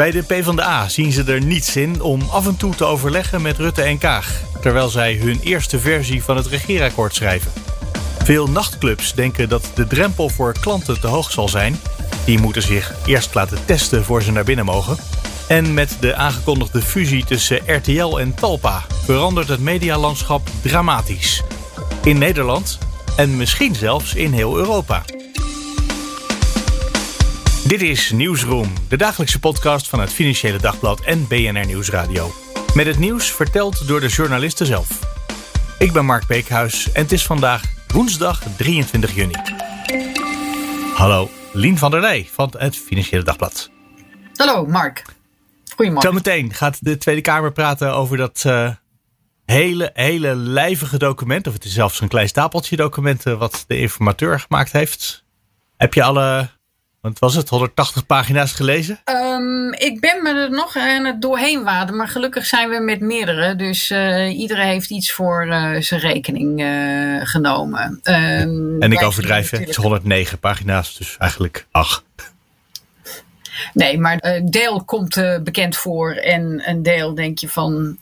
Bij de PvdA zien ze er niets in om af en toe te overleggen met Rutte en Kaag, terwijl zij hun eerste versie van het regeerakkoord schrijven. Veel nachtclubs denken dat de drempel voor klanten te hoog zal zijn. Die moeten zich eerst laten testen voor ze naar binnen mogen. En met de aangekondigde fusie tussen RTL en Talpa verandert het medialandschap dramatisch. In Nederland en misschien zelfs in heel Europa. Dit is Nieuwsroom, de dagelijkse podcast van het Financiële Dagblad en BNR Nieuwsradio. Met het nieuws verteld door de journalisten zelf. Ik ben Mark Beekhuis en het is vandaag woensdag 23 juni. Hallo, Lien van der Leij van het Financiële Dagblad. Hallo, Mark. Goedemorgen. Zometeen gaat de Tweede Kamer praten over dat uh, hele, hele lijvige document. Of het is zelfs een klein stapeltje documenten wat de informateur gemaakt heeft. Heb je alle want was het 180 pagina's gelezen? Um, ik ben me er nog aan het doorheen waden, maar gelukkig zijn we met meerdere. Dus uh, iedereen heeft iets voor uh, zijn rekening uh, genomen. Um, en ik overdrijf, het is 109 pagina's, dus eigenlijk ach. Nee, maar een deel komt bekend voor en een deel denk je van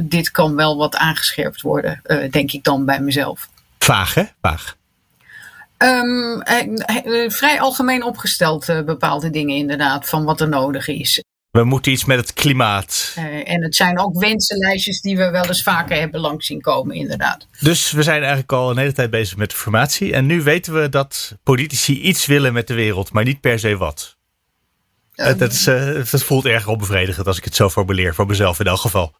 dit kan wel wat aangescherpt worden, denk ik dan bij mezelf. Vaag hè? Vaag. Um, vrij algemeen opgesteld uh, bepaalde dingen inderdaad, van wat er nodig is. We moeten iets met het klimaat. Uh, en het zijn ook wensenlijstjes die we wel eens vaker hebben langs zien komen, inderdaad. Dus we zijn eigenlijk al een hele tijd bezig met de formatie. En nu weten we dat politici iets willen met de wereld, maar niet per se wat. Um, dat, is, dat voelt erg onbevredigend als ik het zo formuleer, voor mezelf in elk geval.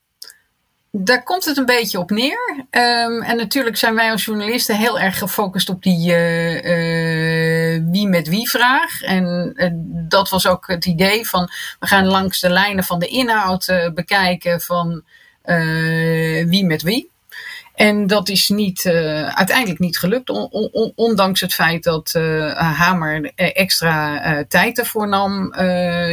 Daar komt het een beetje op neer. Um, en natuurlijk zijn wij als journalisten heel erg gefocust op die uh, uh, wie met wie vraag. En uh, dat was ook het idee van we gaan langs de lijnen van de inhoud bekijken van wie met wie. En dat is niet, uh, uiteindelijk niet gelukt, on, on, ondanks het feit dat uh, Hamer extra uh, tijd ervoor nam,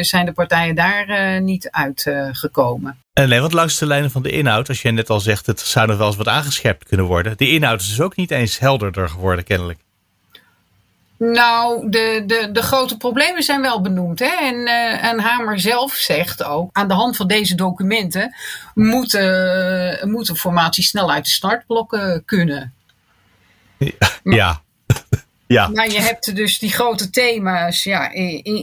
zijn de partijen daar niet uitgekomen. nee, want langs de lijnen van de inhoud, als je net al zegt, het zou nog wel eens wat aangescherpt kunnen worden. De inhoud is dus ook niet eens helderder geworden, kennelijk. Nou, de, de, de grote problemen zijn wel benoemd. Hè? En, uh, en Hamer zelf zegt ook, aan de hand van deze documenten moet, uh, moet de formatie snel uit de startblokken kunnen. Ja. Maar, ja. ja. Maar je hebt dus die grote thema's, ja,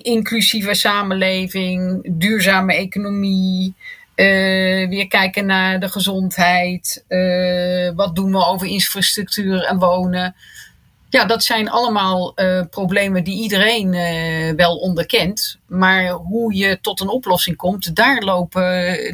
inclusieve samenleving, duurzame economie, uh, weer kijken naar de gezondheid, wat doen we over infrastructuur en wonen. Ja, dat zijn allemaal uh, problemen die iedereen uh, wel onderkent. Maar hoe je tot een oplossing komt, daar lopen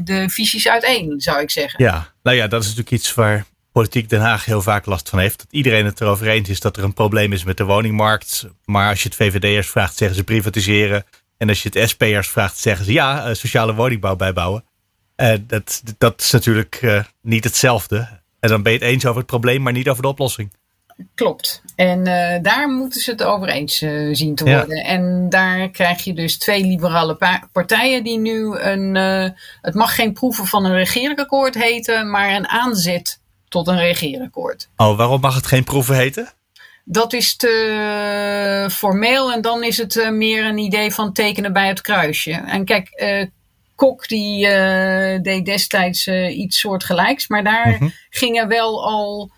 de visies uiteen, zou ik zeggen. Ja, nou ja, dat is natuurlijk iets waar politiek Den Haag heel vaak last van heeft. Dat iedereen het erover eens is dat er een probleem is met de woningmarkt. Maar als je het VVD'ers vraagt, zeggen ze privatiseren. En als je het SP'ers vraagt, zeggen ze ja, uh, sociale woningbouw bijbouwen. dat, dat is natuurlijk niet hetzelfde. En dan ben je het eens over het probleem, maar niet over de oplossing. Klopt. En uh, daar moeten ze het over eens uh, zien te worden. Ja. En daar krijg je dus twee liberale partijen die nu een. Uh, het mag geen proeven van een regeerakkoord heten, maar een aanzet tot een regeerakkoord. Oh, waarom mag het geen proeven heten? Dat is te formeel en dan is het meer een idee van tekenen bij het kruisje. En kijk, Kok die deed destijds iets soortgelijks, maar daar -hmm. gingen wel al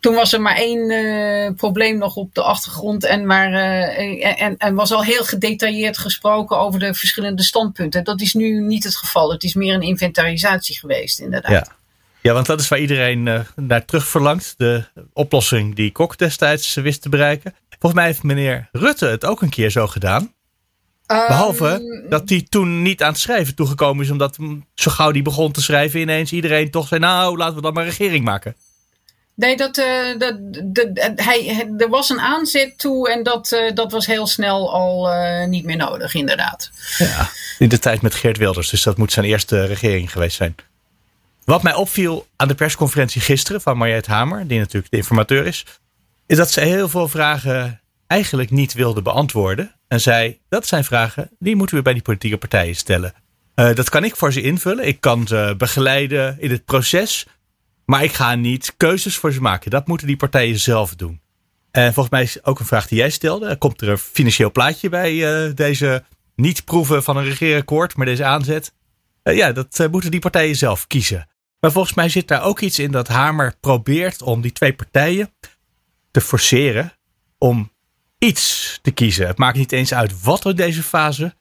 toen was er maar één uh, probleem nog op de achtergrond en, maar, uh, en, en was al heel gedetailleerd gesproken over de verschillende standpunten. Dat is nu niet het geval. Het is meer een inventarisatie geweest, inderdaad. Ja, ja want dat is waar iedereen uh, naar terug verlangt. De oplossing die Kok destijds wist te bereiken. Volgens mij heeft meneer Rutte het ook een keer zo gedaan. Behalve dat hij toen niet aan het schrijven toegekomen is, omdat zo gauw die begon te schrijven ineens iedereen toch zei, nou laten we dan maar regering maken. Nee, dat, uh, dat, hij, er was een aanzet toe en dat, uh, dat was heel snel al uh, niet meer nodig, inderdaad. Ja, in de tijd met Geert Wilders, dus dat moet zijn eerste regering geweest zijn. Wat mij opviel aan de persconferentie gisteren van Mariette Hamer, die natuurlijk de informateur is, is dat ze heel veel vragen eigenlijk niet wilde beantwoorden. En zei, dat zijn vragen die moeten we bij die politieke partijen stellen. Dat kan ik voor ze invullen. Ik kan ze begeleiden in het proces. Maar ik ga niet keuzes voor ze maken. Dat moeten die partijen zelf doen. En volgens mij is ook een vraag die jij stelde. Komt er een financieel plaatje bij uh, deze niet proeven van een regeerakkoord, maar deze aanzet? Uh, ja, dat moeten die partijen zelf kiezen. Maar volgens mij zit daar ook iets in dat Hamer probeert om die twee partijen te forceren om iets te kiezen. Het maakt niet eens uit wat in deze fase.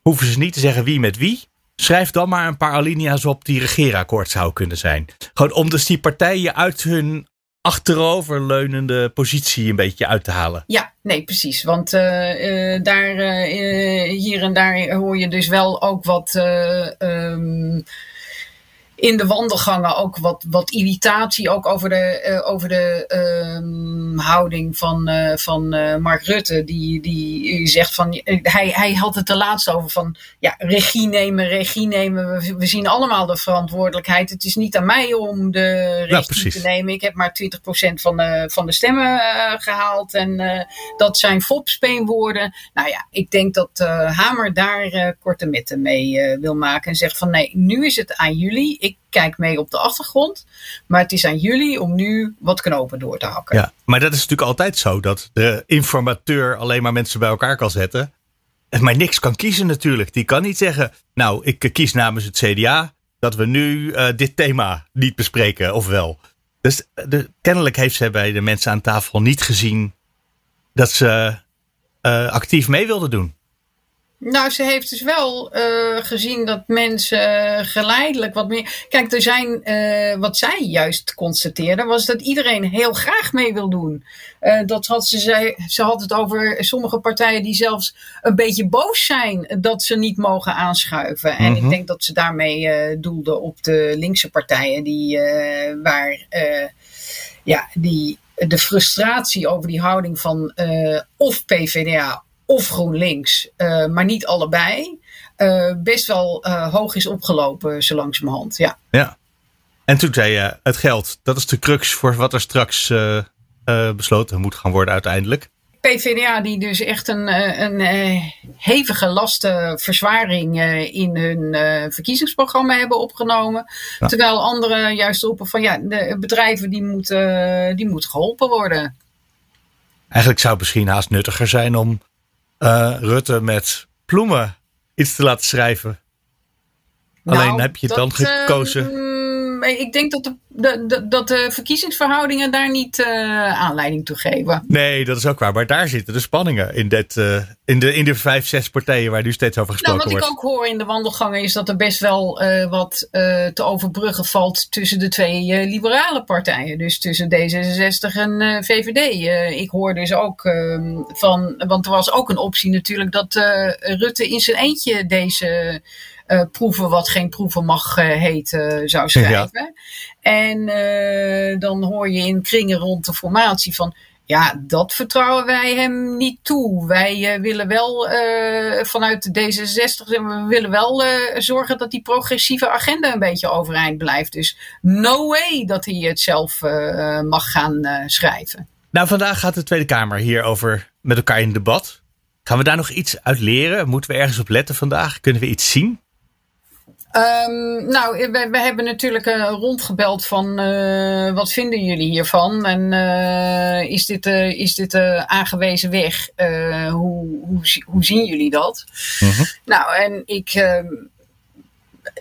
Hoeven ze niet te zeggen wie met wie. Schrijf dan maar een paar alinea's op die regeerakkoord zou kunnen zijn. Gewoon om dus die partijen uit hun achteroverleunende positie een beetje uit te halen. Ja, nee, precies. Want uh, uh, daar, uh, hier en daar hoor je dus wel ook wat. Um, in de wandelgangen ook wat, wat irritatie ook over de, uh, over de uh, houding van, uh, van uh, Mark Rutte. Die, die zegt van, hij, hij had het de laatste over van, ja, regie nemen, regie nemen. We, we zien allemaal de verantwoordelijkheid. Het is niet aan mij om de regie ja, te nemen. Ik heb maar 20% van de, van de stemmen gehaald. En dat zijn fopspeenwoorden. Nou ja, ik denk dat Hamer daar korte metten mee wil maken. En zegt van, nee, nu is het aan jullie. Ik kijk mee op de achtergrond. Maar het is aan jullie om nu wat knopen door te hakken. Ja, maar dat is natuurlijk altijd zo dat de informateur alleen maar mensen bij elkaar kan zetten. Maar niks kan kiezen natuurlijk. Die kan niet zeggen, nou, ik kies namens het CDA dat we nu uh, dit thema niet bespreken, of wel. Dus de, kennelijk heeft zij bij de mensen aan tafel niet gezien dat ze uh, actief mee wilden doen. Nou, ze heeft dus wel uh, gezien dat mensen geleidelijk wat meer. Kijk, er zijn, uh, wat zij juist constateerde, was dat iedereen heel graag mee wil doen. Uh, dat had ze, zei, ze had het over sommige partijen die zelfs een beetje boos zijn dat ze niet mogen aanschuiven. En mm -hmm. ik denk dat ze daarmee doelde op de linkse partijen, die, waar ja, die, de frustratie over die houding van of PVDA of GroenLinks, uh, maar niet allebei, uh, best wel uh, hoog is opgelopen zo langzamerhand. Ja. ja. En toen zei je, het geld, dat is de crux voor wat er straks besloten moet gaan worden uiteindelijk. PvdA die dus echt een, een hevige lastenverzwaring in hun verkiezingsprogramma hebben opgenomen. Ja. Terwijl anderen juist roepen van ja, de bedrijven die moeten, die moeten geholpen worden. Eigenlijk zou het misschien haast nuttiger zijn om uh, Rutte met Ploemen iets te laten schrijven. Nou, Alleen heb je dan gekozen. Ik denk dat de, de, dat de verkiezingsverhoudingen daar niet uh, aanleiding toe geven. Nee, dat is ook waar. Maar daar zitten de spanningen in, dit, uh, in, de, in de vijf, zes partijen waar nu steeds over gesproken wordt. Nou, wat ik ook hoor in de wandelgangen is dat er best wel wat te overbruggen valt tussen de twee liberale partijen. Dus tussen D66 en VVD. ik hoor dus ook ehm, van, want er was ook een optie natuurlijk dat Rutte in zijn eentje deze uh, proeven wat geen proeven mag uh, heten zou schrijven. Ja. En dan hoor je in kringen rond de formatie van. Ja, dat vertrouwen wij hem niet toe. Wij willen wel vanuit de D66, we willen wel zorgen dat die progressieve agenda een beetje overeind blijft. Dus no way dat hij het zelf mag gaan schrijven. Nou, vandaag gaat de Tweede Kamer hierover met elkaar in debat. Gaan we daar nog iets uit leren? Moeten we ergens op letten vandaag? Kunnen we iets zien? Um, nou, we, we, hebben natuurlijk uh, rondgebeld van uh, wat vinden jullie hiervan? En uh, is dit, is dit aangewezen weg? hoe, hoe, hoe zien jullie dat? -huh. Mhm. Nou, en ik, ehm,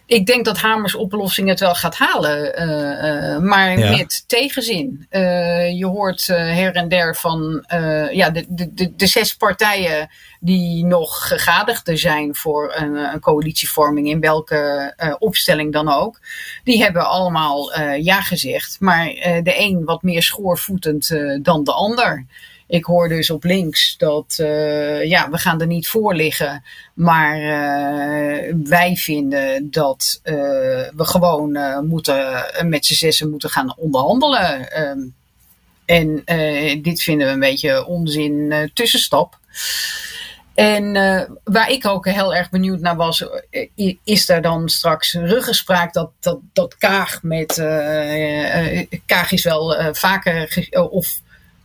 ik denk dat Hamers oplossing het wel gaat halen, uh, uh, maar ja. met tegenzin. Uh, je hoort her en der van ja, de, de, de, zes partijen die nog gegadigd zijn voor een, een coalitievorming, in welke opstelling dan ook. Die hebben allemaal ja gezegd, maar de een wat meer schoorvoetend dan de ander. Ik hoor dus op links dat uh, ja, we gaan er niet voor liggen. Maar uh, wij vinden dat uh, we gewoon moeten met z'n zessen moeten gaan onderhandelen. Um, en dit vinden we een beetje onzin tussenstap. En waar ik ook heel erg benieuwd naar was, is er dan straks ruggespraak dat, dat, dat Kaag met. Kaag is wel vaker. of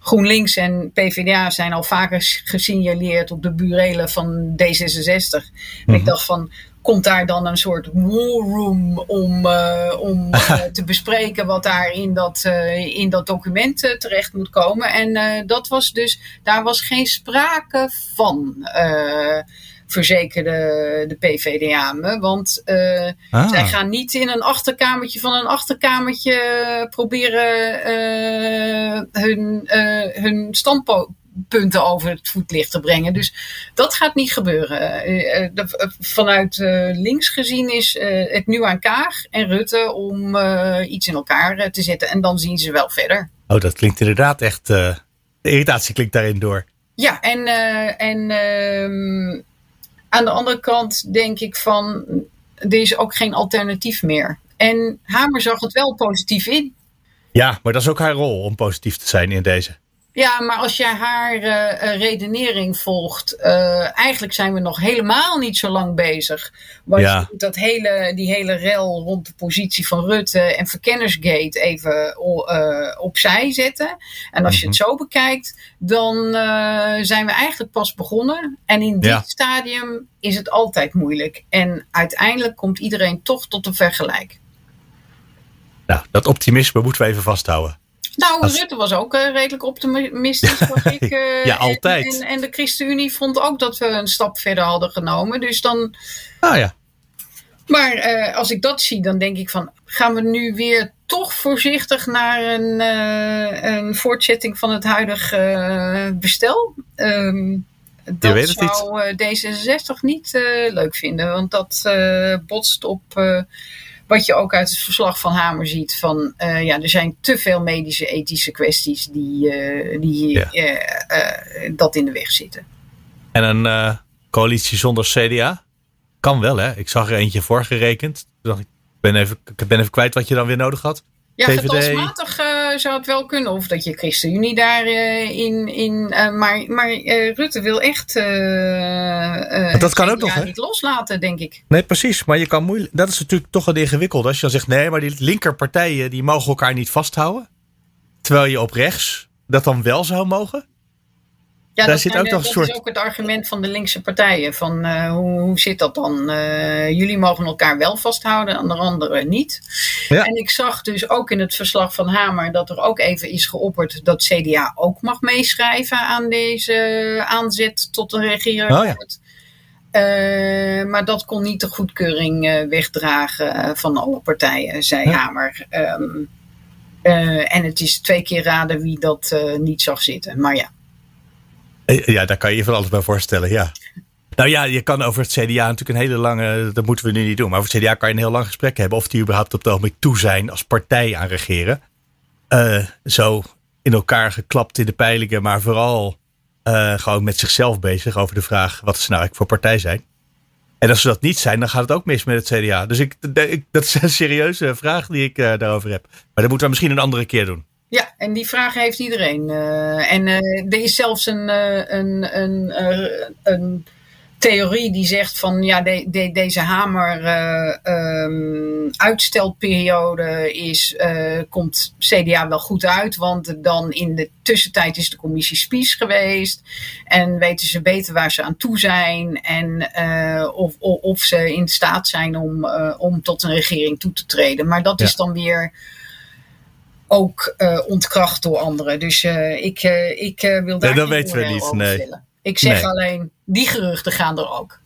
GroenLinks en PvdA zijn al vaker gesignaleerd op de burelen van D66. En ik mhm. dacht van, komt daar dan een soort war room om, uh, om uh, te bespreken wat daar in dat, uh, in dat document terecht moet komen. En dat was dus, daar was geen sprake van verzekerde de PVDA me. Want uh, ah. zij gaan niet in een achterkamertje van een achterkamertje proberen uh, hun, uh, hun standpunten over het voetlicht te brengen. Dus dat gaat niet gebeuren. vanuit links gezien is het nu aan Kaag en Rutte om iets in elkaar te zetten. En dan zien ze wel verder. Oh, dat klinkt inderdaad echt. de irritatie klinkt daarin door. Ja, en, en ehm, aan de andere kant denk ik van, er is ook geen alternatief meer. En Hamer zag het wel positief in. Ja, maar dat is ook haar rol om positief te zijn in deze. Ja, maar als jij haar uh, redenering volgt, uh, eigenlijk zijn we nog helemaal niet zo lang bezig. Want ja. dat hele, die hele rel rond de positie van Rutte en verkennersgate even uh, opzij zetten. En als je het mhm. zo bekijkt, dan zijn we eigenlijk pas begonnen. En in dit stadium is het altijd moeilijk. En uiteindelijk komt iedereen toch tot een vergelijk. Nou, dat optimisme moeten we even vasthouden. Nou, Rutte was ook uh, redelijk optimistisch. ik, uh, ja, altijd. En, en, de ChristenUnie vond ook dat we een stap verder hadden genomen. Dus dan. Ah ja. Maar uh, als ik dat zie, dan denk ik van. Gaan we nu weer toch voorzichtig naar een, een voortzetting van het huidige bestel? Um, dat zou D66 niet leuk vinden, want dat botst op wat je ook uit het verslag van Hamer ziet: van uh, ja, er zijn te veel medische ethische kwesties die, uh, die uh, dat in de weg zitten. En een coalitie zonder CDA? Kan wel, hè? Ik zag er eentje voorgerekend. Ik ben even, ik ben even kwijt wat je dan weer nodig had. Ja, getalsmatig zou het wel kunnen. Of dat je ChristenUnie daarin. Uh, in, in, uh, maar maar Rutte wil echt. dat kan ook nog, hè? niet loslaten, denk ik. Nee, precies. Maar je kan moeilijk. Dat is natuurlijk toch een ingewikkeld. Als je dan zegt: nee, maar die linkerpartijen die mogen elkaar niet vasthouden. Terwijl je op rechts dat dan wel zou mogen. Ja, dat, zit ook nog een soort... is ook het argument van de linkse partijen. Van uh, hoe, hoe zit dat dan? Uh, jullie mogen elkaar wel vasthouden, en de anderen niet. Ja. En ik zag dus ook in het verslag van Hamer dat er ook even is geopperd dat CDA ook mag meeschrijven aan deze aanzet tot een regeerakkoord. Oh, ja. uh, maar dat kon niet de goedkeuring wegdragen van alle partijen, zei Hamer. Um, en het is twee keer raden wie dat niet zag zitten. Maar ja. Eh, ja, daar kan je je van alles bij voorstellen, ja. Nou ja, je kan over het CDA natuurlijk een hele lange, dat moeten we nu niet doen, maar over het CDA kan je een heel lang gesprek hebben of die überhaupt op het ogenblik toe zijn als partij aan regeren. Uh, zo in elkaar geklapt in de peilingen, maar vooral uh, gewoon met zichzelf bezig over de vraag wat ze nou eigenlijk voor partij zijn. En als ze dat niet zijn, dan gaat het ook mis met het CDA. Dus ik, ik dat is een serieuze vraag die ik daarover heb. Maar dat moeten we misschien een andere keer doen. Ja, en die vraag heeft iedereen. Uh, en uh, er is zelfs een, uh, een, een, een theorie die zegt van ja, de, de, deze hamer um, uitstelperiode is, komt CDA wel goed uit. Want dan in de tussentijd is de commissie Spies geweest. En weten ze beter waar ze aan toe zijn. En of, of, of, ze in staat zijn om, om tot een regering toe te treden. Maar dat is dan weer ook uh, ontkracht door anderen. Dus uh, ik, uh, ik wil daar nee, dat weten we niet. Nee. Ik zeg alleen, die geruchten gaan er ook.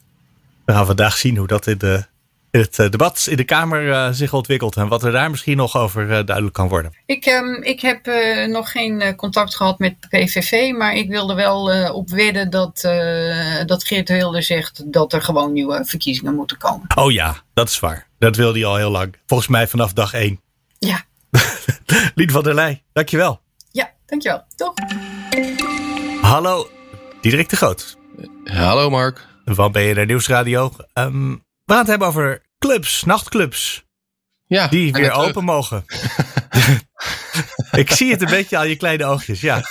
We gaan vandaag zien hoe dat in, de, in het debat in de Kamer zich ontwikkelt. En wat er daar misschien nog over duidelijk kan worden. Ik, um, ik heb nog geen contact gehad met PVV. Maar ik wilde wel op wedden dat, dat Geert Wilde zegt dat er gewoon nieuwe verkiezingen moeten komen. Oh ja, dat is waar. Dat wilde hij al heel lang. Volgens mij vanaf dag één. Ja. Lien van der Leij, dankjewel. Ja, dankjewel. Toch? Hallo, Diederik de Groot. Hallo Mark. Van BNR Nieuwsradio. Um, we gaan het hebben over clubs, nachtclubs. Ja, die weer open mogen. ik zie het een beetje aan je kleine oogjes, ja.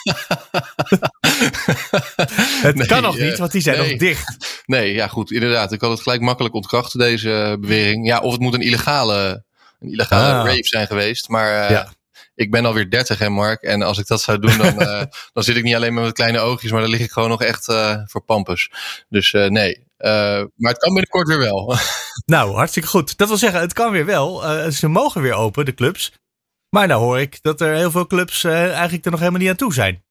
het kan nog niet, want die zijn nog dicht. Nee, ja goed, inderdaad. Ik kan het gelijk makkelijk ontkrachten, deze bewering. Ja, of het moet een illegale, een illegale ah. rave zijn geweest. Maar ja ik ben alweer 30 hè Mark. En als ik dat zou doen, dan, uh, dan zit ik niet alleen met mijn kleine oogjes, maar dan lig ik gewoon nog echt uh, voor pampus. Dus uh, nee. maar het kan binnenkort weer wel. nou, hartstikke goed. Dat wil zeggen, het kan weer wel. ze mogen weer open, de clubs. Maar nou hoor ik dat er heel veel clubs eigenlijk er nog helemaal niet aan toe zijn.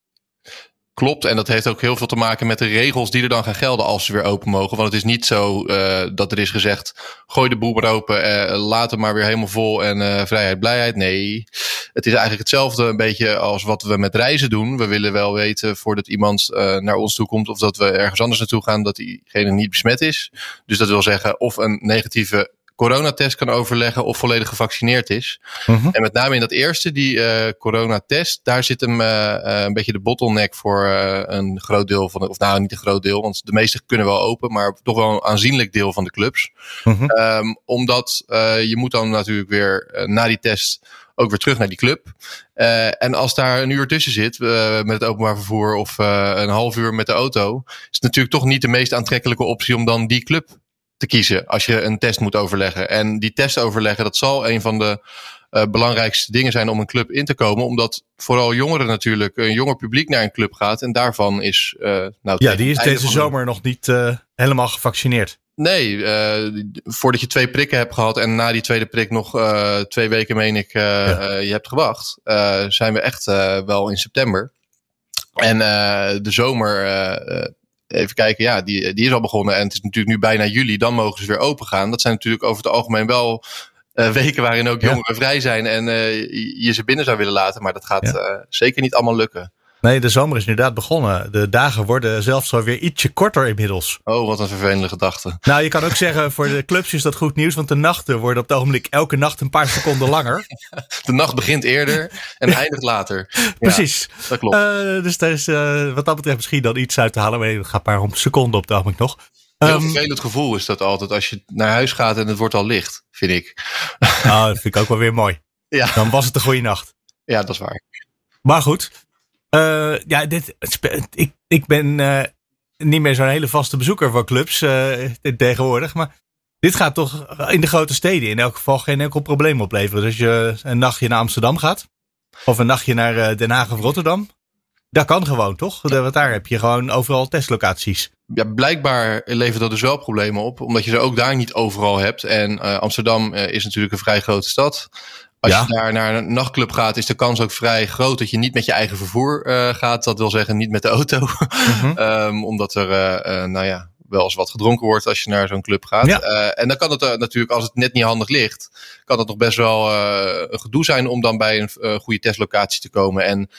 Klopt, en dat heeft ook heel veel te maken met de regels die er dan gaan gelden als ze weer open mogen. Want het is niet zo uh, dat er is gezegd: gooi de boel maar open, uh, laat het maar weer helemaal vol en uh, vrijheid, blijheid. Nee, het is eigenlijk hetzelfde een beetje als wat we met reizen doen. We willen wel weten voordat iemand naar ons toe komt of dat we ergens anders naartoe gaan, dat diegene niet besmet is. Dus dat wil zeggen of een negatieve coronatest kan overleggen of volledig gevaccineerd is. Mhm. En met name in dat eerste, die uh, coronatest, daar zit hem uh, een beetje de bottleneck voor een groot deel van de, of nou niet een groot deel, want de meeste kunnen wel open, maar toch wel een aanzienlijk deel van de clubs. Mm um, omdat je moet dan natuurlijk weer na die test ook weer terug naar die club. Uh, en als daar een uur tussen zit uh, met het openbaar vervoer of uh, een half uur met de auto, is het natuurlijk toch niet de meest aantrekkelijke optie om dan die club te kiezen als je een test moet overleggen. En die test overleggen, dat zal een van de uh, belangrijkste dingen zijn om een club in te komen. Omdat vooral jongeren natuurlijk, een jonger publiek naar een club gaat. En daarvan is. Uh, nou, ja, die is deze zomer nog niet uh, helemaal gevaccineerd. Nee, uh, voordat je twee prikken hebt gehad en na die tweede prik nog uh, twee weken, meen ik, uh, ja. je hebt gewacht, zijn we echt wel in september. En de zomer even kijken, ja, die, die is al begonnen. En het is natuurlijk nu bijna juli, dan mogen ze weer open gaan. Dat zijn natuurlijk over het algemeen wel uh, weken waarin ook jongeren vrij zijn en uh, je ze binnen zou willen laten. Maar dat gaat ja. uh, zeker niet allemaal lukken. Nee, de zomer is inderdaad begonnen. De dagen worden zelfs alweer ietsje korter inmiddels. Oh, wat een vervelende gedachte. Nou, je kan ook zeggen, voor de clubs is dat goed nieuws. Want de nachten worden op het ogenblik elke nacht een paar seconden langer. de nacht begint eerder en eindigt later. Precies. Dat klopt. Uh, dus daar is uh, wat dat betreft misschien dan iets uit te halen. Maar het gaat maar om seconden op het ogenblik nog. Heel um, vervelend gevoel is dat altijd als je naar huis gaat en het wordt al licht, vind ik. Nou, dat vind ik ook wel weer mooi. Ja. Dan was het een goede nacht. Ja, dat is waar. Maar goed, uh, ja, dit, ik, ik ben uh, niet meer zo'n hele vaste bezoeker van clubs uh, tegenwoordig. Maar dit gaat toch in de grote steden in elk geval geen enkel probleem opleveren. Dus als je een nachtje naar Amsterdam gaat, of een nachtje naar Den Haag of Rotterdam. Dat kan gewoon, toch? Want daar heb je gewoon overal testlocaties. Ja, blijkbaar levert dat dus wel problemen op, omdat je ze ook daar niet overal hebt. En Amsterdam is natuurlijk een vrij grote stad. Als ja. je daar naar een nachtclub gaat, is de kans ook vrij groot dat je niet met je eigen vervoer uh, gaat. Dat wil zeggen, niet met de auto. -hmm. um, omdat er, uh, uh, nou ja, wel eens wat gedronken wordt als je naar zo'n club gaat. Ja. en dan kan het natuurlijk, als het net niet handig ligt, kan het nog best wel een gedoe zijn om dan bij een goede testlocatie te komen. En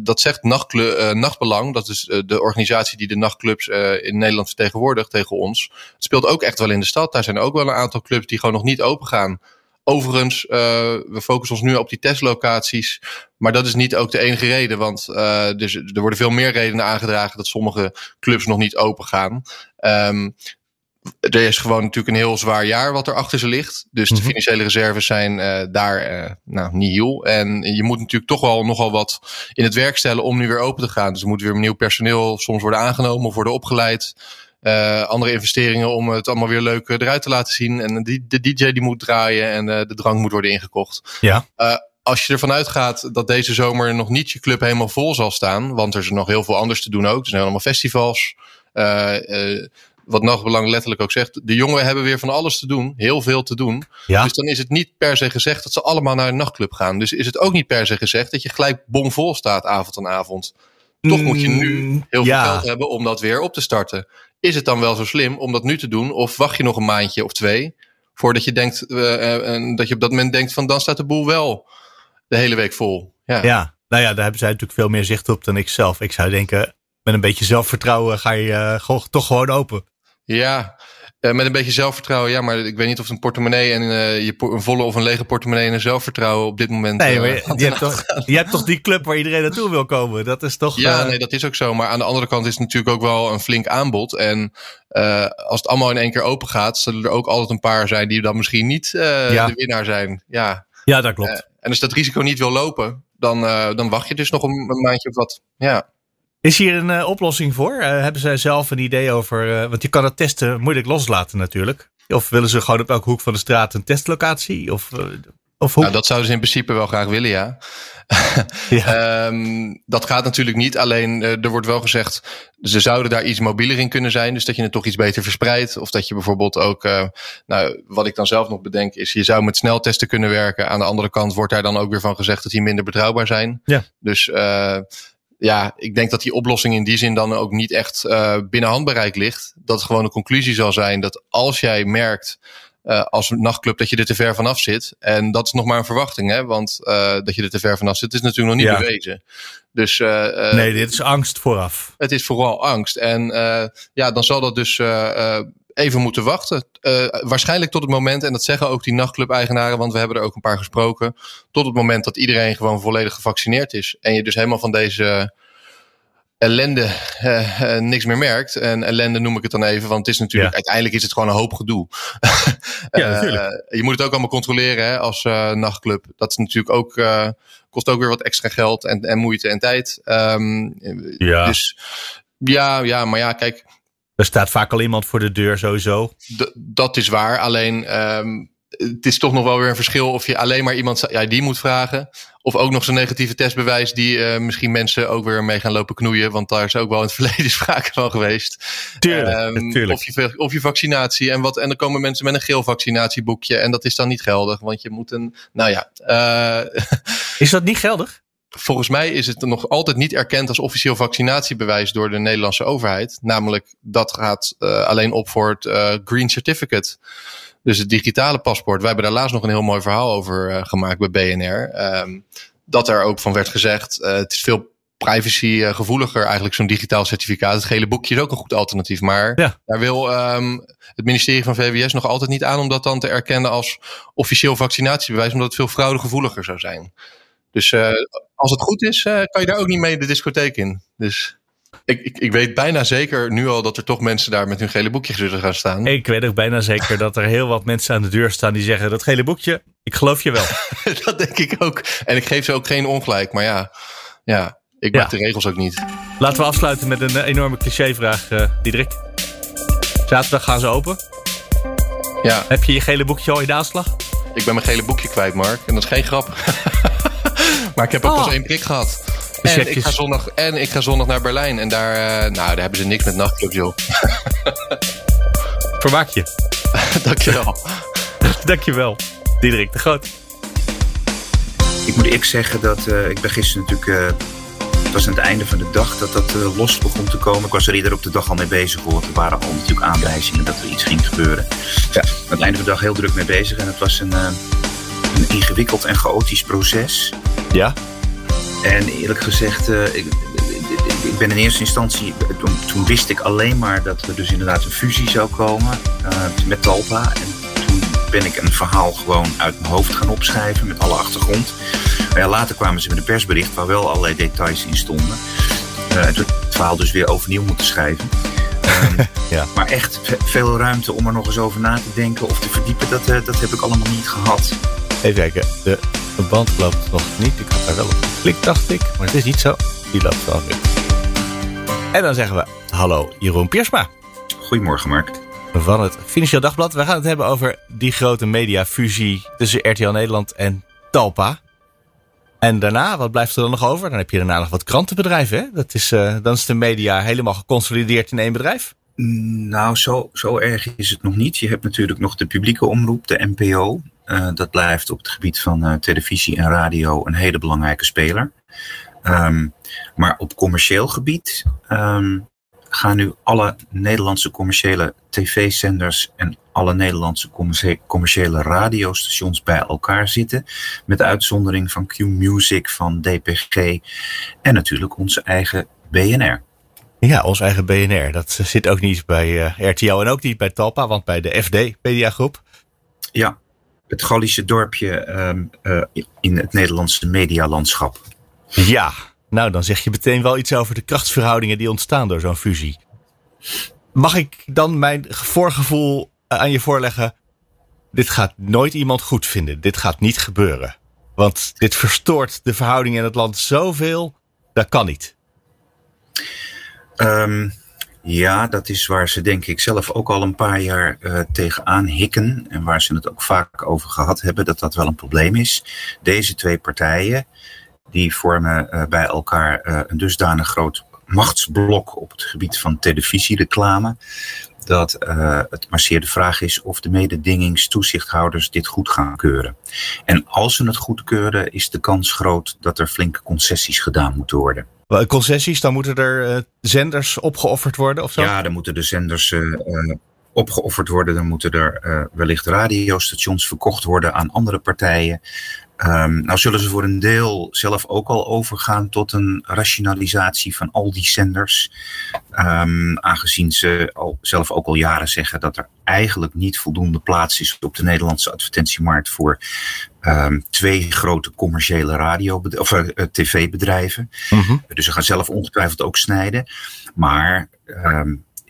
dat zegt nachtclub, Nachtbelang, dat is de organisatie die de nachtclubs in Nederland vertegenwoordigt tegen ons. Het speelt ook echt wel in de stad. Daar zijn ook wel een aantal clubs die gewoon nog niet open gaan. Overigens, uh, we focussen ons nu op die testlocaties. Maar dat is niet ook de enige reden. Want uh, dus, er worden veel meer redenen aangedragen dat sommige clubs nog niet open gaan. Um, er is gewoon natuurlijk een heel zwaar jaar wat er achter ze ligt. Dus de financiële reserves zijn uh, daar uh, nou, niet heel. En je moet natuurlijk toch wel nogal wat in het werk stellen om nu weer open te gaan. Dus er moet weer nieuw personeel soms worden aangenomen of worden opgeleid. Uh, andere investeringen om het allemaal weer leuk eruit te laten zien. En die, de DJ die moet draaien en uh, de drank moet worden ingekocht. Ja. Uh, als je ervan uitgaat dat deze zomer nog niet je club helemaal vol zal staan. Want er is nog heel veel anders te doen ook. Er zijn allemaal festivals. wat nog belang letterlijk ook zegt. De jongeren hebben weer van alles te doen. Heel veel te doen. Ja. Dus dan is het niet per se gezegd dat ze allemaal naar een nachtclub gaan. Dus is het ook niet per se gezegd dat je gelijk bomvol staat avond aan avond. Toch moet je nu heel veel ja. geld hebben om dat weer op te starten. Is het dan wel zo slim om dat nu te doen? Of wacht je nog een maandje of twee? Voordat je denkt, uh, dat je op dat moment denkt van dan staat de boel wel de hele week vol. Ja. ja, nou ja, daar hebben zij natuurlijk veel meer zicht op dan ik zelf. Ik zou denken, met een beetje zelfvertrouwen ga je uh, toch gewoon open. Ja, uh, met een beetje zelfvertrouwen, ja, maar ik weet niet of een portemonnee en uh, je een volle of een lege portemonnee en een zelfvertrouwen op dit moment. Nee, maar je, je, hebt toch, je hebt toch die club waar iedereen naartoe wil komen? Dat is toch. Ja, nee, dat is ook zo. Maar aan de andere kant is het natuurlijk ook wel een flink aanbod. En als het allemaal in één keer open gaat, zullen er ook altijd een paar zijn die dan misschien niet ja. de winnaar zijn. Ja, ja dat klopt. en als dat risico niet wil lopen, dan, dan wacht je dus nog een, een maandje of wat. Ja. Is hier een uh, oplossing voor? Uh, hebben zij zelf een idee over? Uh, want je kan het testen moeilijk loslaten natuurlijk. Of willen ze gewoon op elke hoek van de straat een testlocatie? Of, of hoe? Nou, dat zouden ze in principe wel graag willen, ja. ja. um, dat gaat natuurlijk niet. Alleen er wordt wel gezegd, ze zouden daar iets mobieler in kunnen zijn. Dus dat je het toch iets beter verspreidt. Of dat je bijvoorbeeld ook, nou, wat ik dan zelf nog bedenk, is je zou met sneltesten kunnen werken. Aan de andere kant wordt daar dan ook weer van gezegd dat die minder betrouwbaar zijn. Ja. Dus ja, ik denk dat die oplossing in die zin dan ook niet echt uh, binnen handbereik ligt. Dat het gewoon een conclusie zal zijn dat als jij merkt uh, als nachtclub dat je er te ver vanaf zit. En dat is nog maar een verwachting, hè? Want uh, dat je er te ver vanaf zit, is natuurlijk nog niet ja. bewezen. Dus, nee, dit is angst vooraf. Het is vooral angst. En ja, dan zal dat dus even moeten wachten. Uh, waarschijnlijk tot het moment, en dat zeggen ook die nachtclub-eigenaren, want we hebben er ook een paar gesproken. Tot het moment dat iedereen gewoon volledig gevaccineerd is. En je dus helemaal van deze ellende uh, uh, niks meer merkt. En ellende noem ik het dan even, want het is natuurlijk, ja. uiteindelijk is het gewoon een hoop gedoe. ja, natuurlijk. je moet het ook allemaal controleren hè, als nachtclub. Dat is natuurlijk ook, kost ook weer wat extra geld en, en moeite en tijd. Um, ja. Dus ja, ja, maar ja, kijk er staat vaak al iemand voor de deur sowieso. D dat is waar. Alleen um, het is toch nog wel weer een verschil of je alleen maar iemand ja, die moet vragen. Of ook nog zo'n negatieve testbewijs die uh, misschien mensen ook weer mee gaan lopen knoeien. Want daar is ook wel in het verleden sprake van geweest. Tuurlijk, um, tuurlijk. Of, je, of je vaccinatie. En, wat, en dan komen mensen met een geel vaccinatieboekje. En dat is dan niet geldig. Want je moet een. Nou ja. Uh, is dat niet geldig? Volgens mij is het nog altijd niet erkend als officieel vaccinatiebewijs door de Nederlandse overheid. Namelijk, dat gaat uh, alleen op voor het uh, Green Certificate. Dus het digitale paspoort. Wij hebben daar laatst nog een heel mooi verhaal over uh, gemaakt bij BNR. Um, dat er ook van werd gezegd, het is veel privacygevoeliger eigenlijk zo'n digitaal certificaat. Het gele boekje is ook een goed alternatief. Maar ja. daar wil um, het ministerie van VWS nog altijd niet aan om dat dan te erkennen als officieel vaccinatiebewijs. Omdat het veel fraudegevoeliger zou zijn. Dus uh, als het goed is, uh, kan je daar ook niet mee de discotheek in. Dus ik, ik, ik, weet bijna zeker nu al dat er toch mensen daar met hun gele boekje zullen gaan staan. Ik weet ook bijna zeker dat er heel wat mensen aan de deur staan die zeggen: dat gele boekje, ik geloof je wel. dat denk ik ook. En ik geef ze ook geen ongelijk. Maar ja, ja ik maak ja. de regels ook niet. Laten we afsluiten met een enorme clichévraag, uh, Diederik. Zaterdag gaan ze open. Ja. Heb je je gele boekje al in de aanslag? Ik ben mijn gele boekje kwijt, Mark. En dat is geen grap. maar ik heb ook oh. pas één prik gehad. En ik, ga zondag, en ik ga zondag naar Berlijn. En daar, uh, nou, daar hebben ze niks met nachtclubs, joh. Vermaak je. Dankjewel. Dankjewel. Diederik de Groot. Ik moet eerlijk zeggen dat uh, ik ben gisteren natuurlijk... Uh, het was aan het einde van de dag dat dat uh, los begon te komen. Ik was er eerder op de dag al mee bezig, want er waren al natuurlijk aanwijzingen dat er iets ging gebeuren. Ja, aan het einde van de dag heel druk mee bezig en het was een, een ingewikkeld en chaotisch proces. Ja. En eerlijk gezegd, uh, ik, ik, ben in eerste instantie, toen, toen, wist ik alleen maar dat er dus inderdaad een fusie zou komen uh, met Talpa. En toen ben ik een verhaal gewoon uit mijn hoofd gaan opschrijven met alle achtergrond. Maar ja, later kwamen ze met een persbericht waar wel allerlei details in stonden. Uh, en toen het verhaal dus weer overnieuw moeten schrijven. Um, ja. Maar echt veel ruimte om er nog eens over na te denken of te verdiepen, dat, dat heb ik allemaal niet gehad. Even kijken, de band loopt nog niet. Ik had daar wel op geklikt, dacht ik. Maar het is niet zo. Die loopt wel weer. En dan zeggen we hallo Jeroen Piersma. Goedemorgen Mark. Van het Financieel Dagblad. We gaan het hebben over die grote mediafusie tussen RTL Nederland en Talpa. En daarna, wat blijft er dan nog over? Dan heb je daarna nog wat krantenbedrijven. Hè? Dat is, uh, dan is de media helemaal geconsolideerd in één bedrijf. Nou, zo, zo erg is het nog niet. Je hebt natuurlijk nog de publieke omroep, de NPO. Uh, dat blijft op het gebied van uh, televisie en radio een hele belangrijke speler. Um, maar op commercieel gebied um, gaan nu alle Nederlandse commerciële tv-zenders en alle Nederlandse commerciële radiostations bij elkaar zitten. Met uitzondering van Q-Music, van DPG en natuurlijk onze eigen BNR. Ja, ons eigen BNR. Dat zit ook niet bij uh, RTL en ook niet bij Talpa, want bij de FD Mediagroep. Ja, het Gallische dorpje um, uh, in het Nederlandse medialandschap. Ja, nou dan zeg je meteen wel iets over de krachtsverhoudingen die ontstaan door zo'n fusie. Mag ik dan mijn voorgevoel uh, aan je voorleggen? Dit gaat nooit iemand goed vinden. Dit gaat niet gebeuren. Want dit verstoort de verhoudingen in het land zoveel. Dat kan niet. Ehm, ja, dat is waar ze denk ik zelf ook al een paar jaar uh, tegenaan hikken. En waar ze het ook vaak over gehad hebben dat dat wel een probleem is. Deze twee partijen, die vormen uh, bij elkaar uh, een dusdanig groot machtsblok op het gebied van televisiereclame. Dat het maar zeer de vraag is of de mededingingstoezichthouders dit goed gaan keuren. En als ze het goedkeuren, is de kans groot dat er flinke concessies gedaan moeten worden. Concessies, dan moeten er uh, zenders opgeofferd worden of zo? Ja, dan moeten de zenders uh, opgeofferd worden. Dan moeten er wellicht radiostations verkocht worden aan andere partijen. Um, nou zullen ze voor een deel zelf ook al overgaan tot een rationalisatie van al die zenders. Um, aangezien ze al, zelf ook al jaren zeggen dat er eigenlijk niet voldoende plaats is op de Nederlandse advertentiemarkt voor um, twee grote commerciële radio of uh, tv-bedrijven. Mm -hmm. Dus ze gaan zelf ongetwijfeld ook snijden. Maar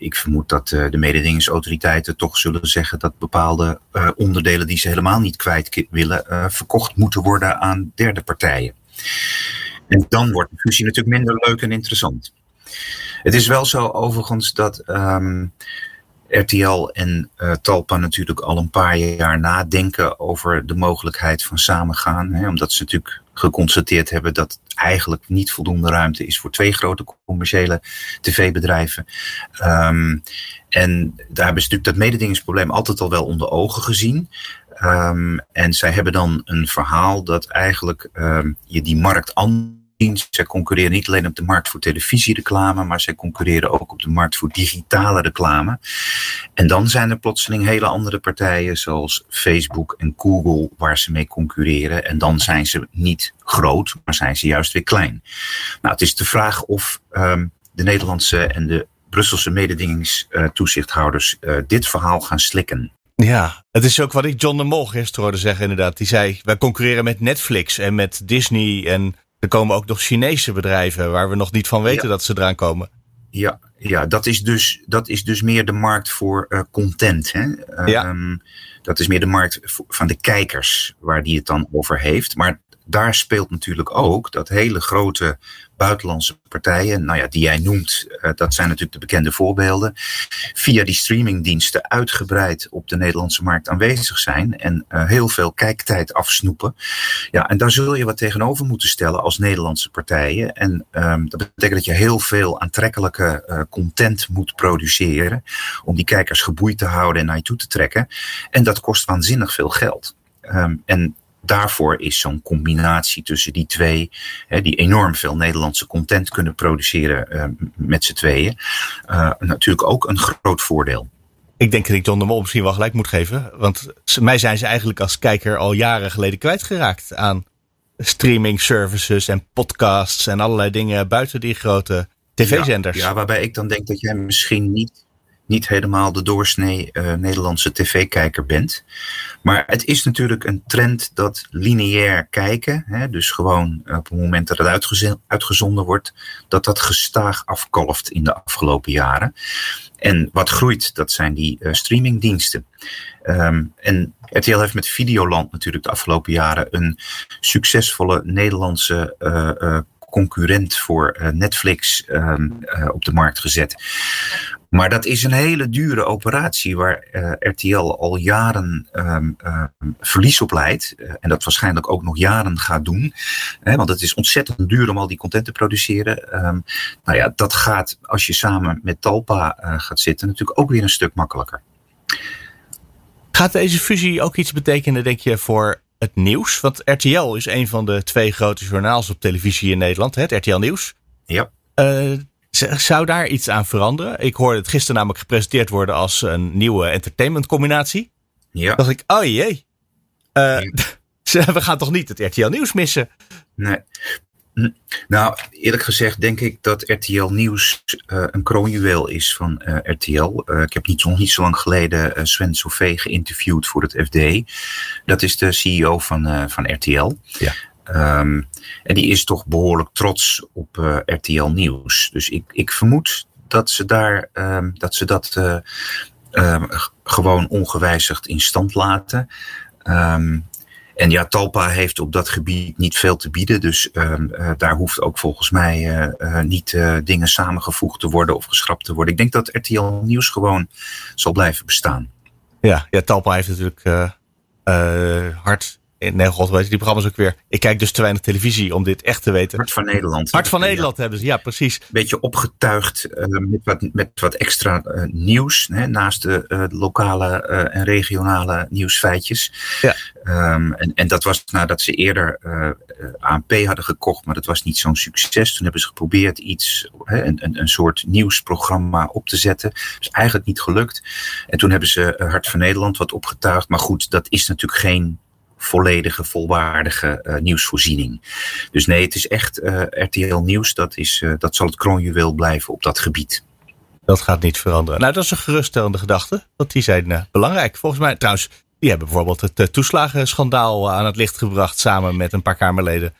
ik vermoed dat uh, de mededingingsautoriteiten toch zullen zeggen dat bepaalde uh, onderdelen die ze helemaal niet kwijt willen, uh, verkocht moeten worden aan derde partijen. En dan wordt de fusie natuurlijk minder leuk en interessant. Het is wel zo overigens dat um, RTL en uh, Talpa natuurlijk al een paar jaar nadenken over de mogelijkheid van samengaan. Hè, omdat ze natuurlijk geconstateerd hebben dat eigenlijk niet voldoende ruimte is voor twee grote commerciële tv-bedrijven. Um, en daar hebben ze natuurlijk dat mededingingsprobleem altijd al wel onder ogen gezien. Um, en zij hebben dan een verhaal dat eigenlijk um, je die markt anders zij concurreren niet alleen op de markt voor televisiereclame, maar zij concurreren ook op de markt voor digitale reclame. En dan zijn er plotseling hele andere partijen zoals Facebook en Google waar ze mee concurreren. En dan zijn ze niet groot, maar zijn ze juist weer klein. Nou, het is de vraag of um, de Nederlandse en de Brusselse mededingingstoezichthouders uh, dit verhaal gaan slikken. Ja, het is ook wat ik John de Mol gisteren hoorde zeggen inderdaad. Die zei, wij concurreren met Netflix en met Disney en er komen ook nog Chinese bedrijven waar we nog niet van weten ja. dat ze eraan komen. Ja, ja dat, is dus, dat is dus meer de markt voor uh, content. Hè? Ja. Um, dat is meer de markt van de kijkers waar die het dan over heeft. Maar daar speelt natuurlijk ook dat hele grote buitenlandse partijen, nou ja, die jij noemt, uh, dat zijn natuurlijk de bekende voorbeelden, via die streamingdiensten uitgebreid op de Nederlandse markt aanwezig zijn en uh, heel veel kijktijd afsnoepen. Ja, en daar zul je wat tegenover moeten stellen als Nederlandse partijen. En um, dat betekent dat je heel veel aantrekkelijke uh, content moet produceren om die kijkers geboeid te houden en naar je toe te trekken. En dat kost waanzinnig veel geld. Um, en daarvoor is zo'n combinatie tussen die twee, hè, die enorm veel Nederlandse content kunnen produceren uh, met z'n tweeën, uh, natuurlijk ook een groot voordeel. Ik denk dat ik John de Mol misschien wel gelijk moet geven. Want mij zijn ze eigenlijk als kijker al jaren geleden kwijtgeraakt aan streaming services en podcasts en allerlei dingen buiten die grote tv-zenders. Ja, ja, waarbij ik dan denk dat jij misschien niet niet helemaal de doorsnee uh, Nederlandse tv-kijker bent. Maar het is natuurlijk een trend dat lineair kijken, hè, dus gewoon op het moment dat het uitgez uitgezonden wordt, dat dat gestaag afkalft in de afgelopen jaren. En wat groeit, dat zijn die uh, streamingdiensten. Um, en RTL heeft met Videoland natuurlijk de afgelopen jaren een succesvolle Nederlandse uh, concurrent voor uh, Netflix um, uh, op de markt gezet. Maar dat is een hele dure operatie waar uh, RTL al jaren um, uh, verlies op leidt. En dat waarschijnlijk ook nog jaren gaat doen. Hè, want het is ontzettend duur om al die content te produceren. Nou ja, dat gaat als je samen met Talpa gaat zitten natuurlijk ook weer een stuk makkelijker. Gaat deze fusie ook iets betekenen, denk je, voor het nieuws? Want RTL is een van de twee grote journaals op televisie in Nederland, hè, het RTL Nieuws. Ja. Uh, zou daar iets aan veranderen? Ik hoorde het gisteren namelijk gepresenteerd worden als een nieuwe entertainment combinatie. Ja. dacht ik, oh jee. Uh, we gaan toch niet het RTL Nieuws missen? Nee. Nou, eerlijk gezegd denk ik dat RTL Nieuws uh, een kroonjuweel is van uh, RTL. Uh, ik heb niet, nog niet zo lang geleden Sven Sauvé geïnterviewd voor het FD. Dat is de CEO van, van RTL. Ja. Um, en die is toch behoorlijk trots op RTL Nieuws. Dus ik, ik vermoed dat ze daar um, dat ze dat um, gewoon ongewijzigd in stand laten. En ja, Talpa heeft op dat gebied niet veel te bieden. Dus ehm, eh, daar hoeft ook volgens mij uh, niet dingen samengevoegd te worden of geschrapt te worden. Ik denk dat RTL Nieuws gewoon zal blijven bestaan. Ja, ja Talpa heeft natuurlijk hard in Nederland weet je die programma's ook weer. Ik kijk dus te weinig televisie om dit echt te weten. Hart van Nederland. Hart van Nederland hebben ze, ja, precies. Beetje opgetuigd uh, met, wat, met wat extra uh, nieuws. Hè, naast de uh, lokale en regionale nieuwsfeitjes. Ja. Um, en, en dat was nadat ze eerder ANP hadden gekocht, maar dat was niet zo'n succes. Toen hebben ze geprobeerd iets, hè, een, een, een soort nieuwsprogramma op te zetten. Dat is eigenlijk niet gelukt. En toen hebben ze Hart van Nederland wat opgetuigd. Maar goed, dat is natuurlijk geen volledige, volwaardige uh, nieuwsvoorziening. Dus nee, het is echt uh, RTL Nieuws, dat, is, uh, dat zal het kroonjuweel blijven op dat gebied. Dat gaat niet veranderen. Nou, dat is een geruststellende gedachte, want die zijn belangrijk. Volgens mij, trouwens, die hebben bijvoorbeeld het toeslagenschandaal aan het licht gebracht samen met een paar Kamerleden.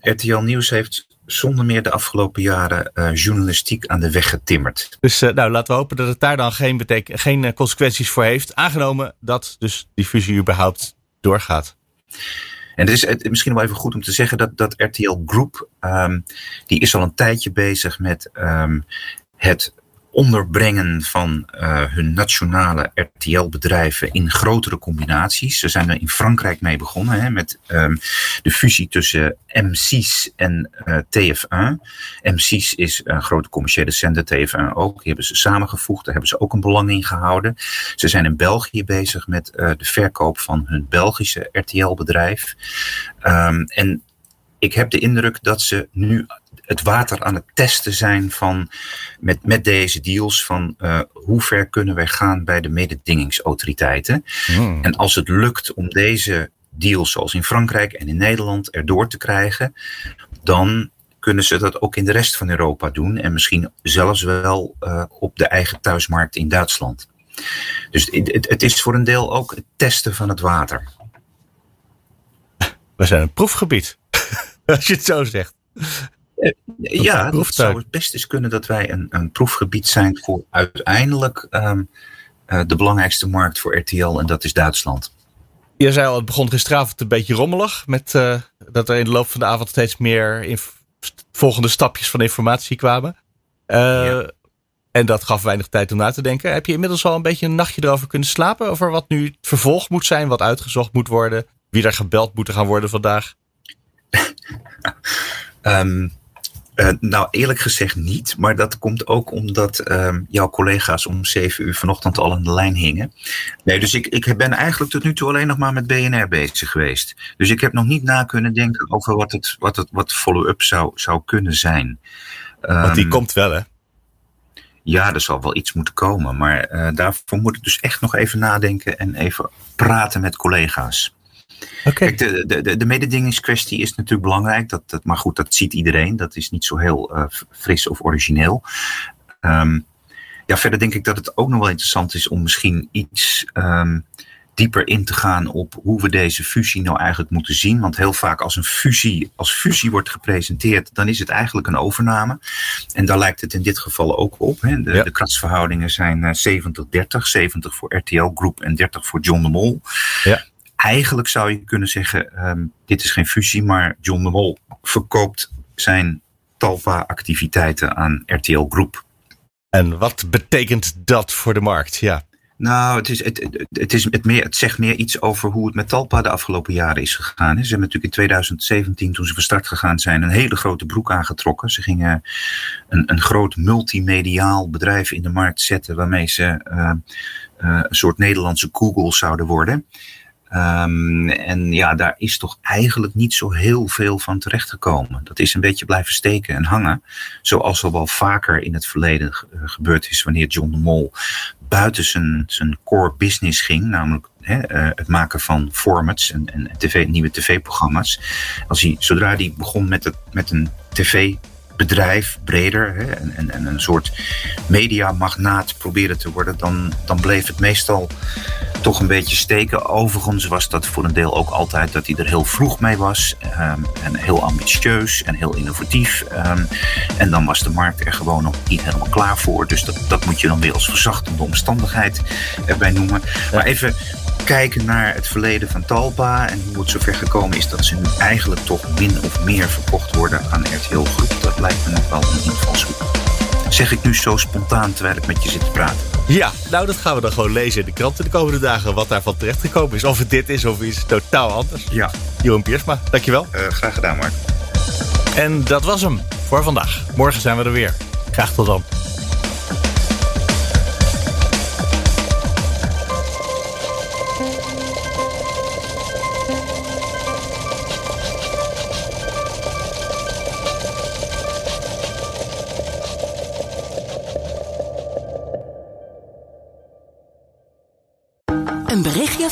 RTL Nieuws heeft zonder meer de afgelopen jaren uh, journalistiek aan de weg getimmerd. Dus uh, nou, laten we hopen dat het daar dan geen, geen uh, consequenties voor heeft. Aangenomen dat dus die fusie überhaupt doorgaat. En het is misschien wel even goed om te zeggen dat, dat RTL Group, um, die is al een tijdje bezig met um, het onderbrengen van uh, hun nationale RTL-bedrijven in grotere combinaties. Ze zijn er in Frankrijk mee begonnen hè, met um, de fusie tussen M6 en uh, TF1. M6 is een grote commerciële zender, TF1 ook. Die hebben ze samengevoegd, daar hebben ze ook een belang in gehouden. Ze zijn in België bezig met uh, de verkoop van hun Belgische RTL-bedrijf. Um, en ik heb de indruk dat ze nu het water aan het testen zijn van met, met deze deals van uh, hoe ver kunnen wij gaan bij de mededingingsautoriteiten. Hmm. En als het lukt om deze deals zoals in Frankrijk en in Nederland erdoor te krijgen, dan kunnen ze dat ook in de rest van Europa doen en misschien zelfs wel uh, op de eigen thuismarkt in Duitsland. Dus het, het is voor een deel ook het testen van het water. We zijn een proefgebied, als je het zo zegt. Eh, ja, het zou het best eens kunnen dat wij een, een proefgebied zijn voor uiteindelijk um, uh, de belangrijkste markt voor RTL en dat is Duitsland. Je zei al, het begon gisteravond een beetje rommelig. Met uh, dat er in de loop van de avond steeds meer volgende stapjes van informatie kwamen. Uh, ja. En dat gaf weinig tijd om na te denken. Heb je inmiddels al een beetje een nachtje erover kunnen slapen? Over wat nu het vervolg moet zijn, wat uitgezocht moet worden, wie er gebeld moet gaan worden vandaag? um, Uh, nou, eerlijk gezegd niet. Maar dat komt ook omdat uh, jouw collega's om zeven uur vanochtend al aan de lijn hingen. Nee, dus ik, ik ben eigenlijk tot nu toe alleen nog maar met BNR bezig geweest. Dus ik heb nog niet na kunnen denken over wat het, wat het wat follow-up zou, zou kunnen zijn. Want die komt wel, hè? Ja, er zal wel iets moeten komen. Maar uh, daarvoor moet ik dus echt nog even nadenken en even praten met collega's. Okay. Kijk, de, de, de mededingingskwestie is natuurlijk belangrijk. Dat, dat, maar goed, dat ziet iedereen. Dat is niet zo heel uh, fris of origineel. Um, ja, verder denk ik dat het ook nog wel interessant is om misschien iets um, dieper in te gaan op hoe we deze fusie nou eigenlijk moeten zien. Want heel vaak als een fusie als fusie wordt gepresenteerd, dan is het eigenlijk een overname. En daar lijkt het in dit geval ook op. Hè. De, ja. de zijn uh, 70-30. 70 voor RTL Groep en 30 voor John de Mol. Ja eigenlijk zou je kunnen zeggen, um, dit is geen fusie, maar John de Mol verkoopt zijn Talpa-activiteiten aan RTL Groep. En wat betekent dat voor de markt? Ja. Nou, het, is, het, het, is het, meer, het zegt meer iets over hoe het met Talpa de afgelopen jaren is gegaan. Ze hebben natuurlijk in 2017, toen ze van start gegaan zijn, een hele grote broek aangetrokken. Ze gingen een, een groot multimediaal bedrijf in de markt zetten waarmee ze uh, uh, een soort Nederlandse Google zouden worden. Um, en ja, daar is toch eigenlijk niet zo heel veel van terechtgekomen. Dat is een beetje blijven steken en hangen. Zoals al wel vaker in het verleden gebeurd is wanneer John de Mol buiten zijn, zijn core business ging. Namelijk uh, het maken van formats en, en TV, nieuwe tv-programma's. Als hij, zodra hij begon met, het, met een tv bedrijf breder hè, en, en, een soort mediamagnaat proberen te worden, dan, dan bleef het meestal toch een beetje steken. Overigens was dat voor een deel ook altijd dat hij er heel vroeg mee was. Um, en heel ambitieus en heel innovatief. Um, en dan was de markt er gewoon nog niet helemaal klaar voor. Dus dat, dat moet je dan weer als verzachtende omstandigheid erbij noemen. Maar even kijken naar het verleden van Talpa en hoe het zover gekomen is dat ze nu eigenlijk toch min of meer verkocht worden aan RTL Groep. Dat lijkt me nog wel een invalshoek. Zeg ik nu zo spontaan terwijl ik met je zit te praten. Ja, nou dat gaan we dan gewoon lezen in de kranten de komende dagen wat daarvan terechtgekomen is. Of het dit is of iets totaal anders. Ja. Jeroen Piersma, dankjewel. Uh, graag gedaan Mark. En dat was hem voor vandaag. Morgen zijn we er weer. Graag tot dan.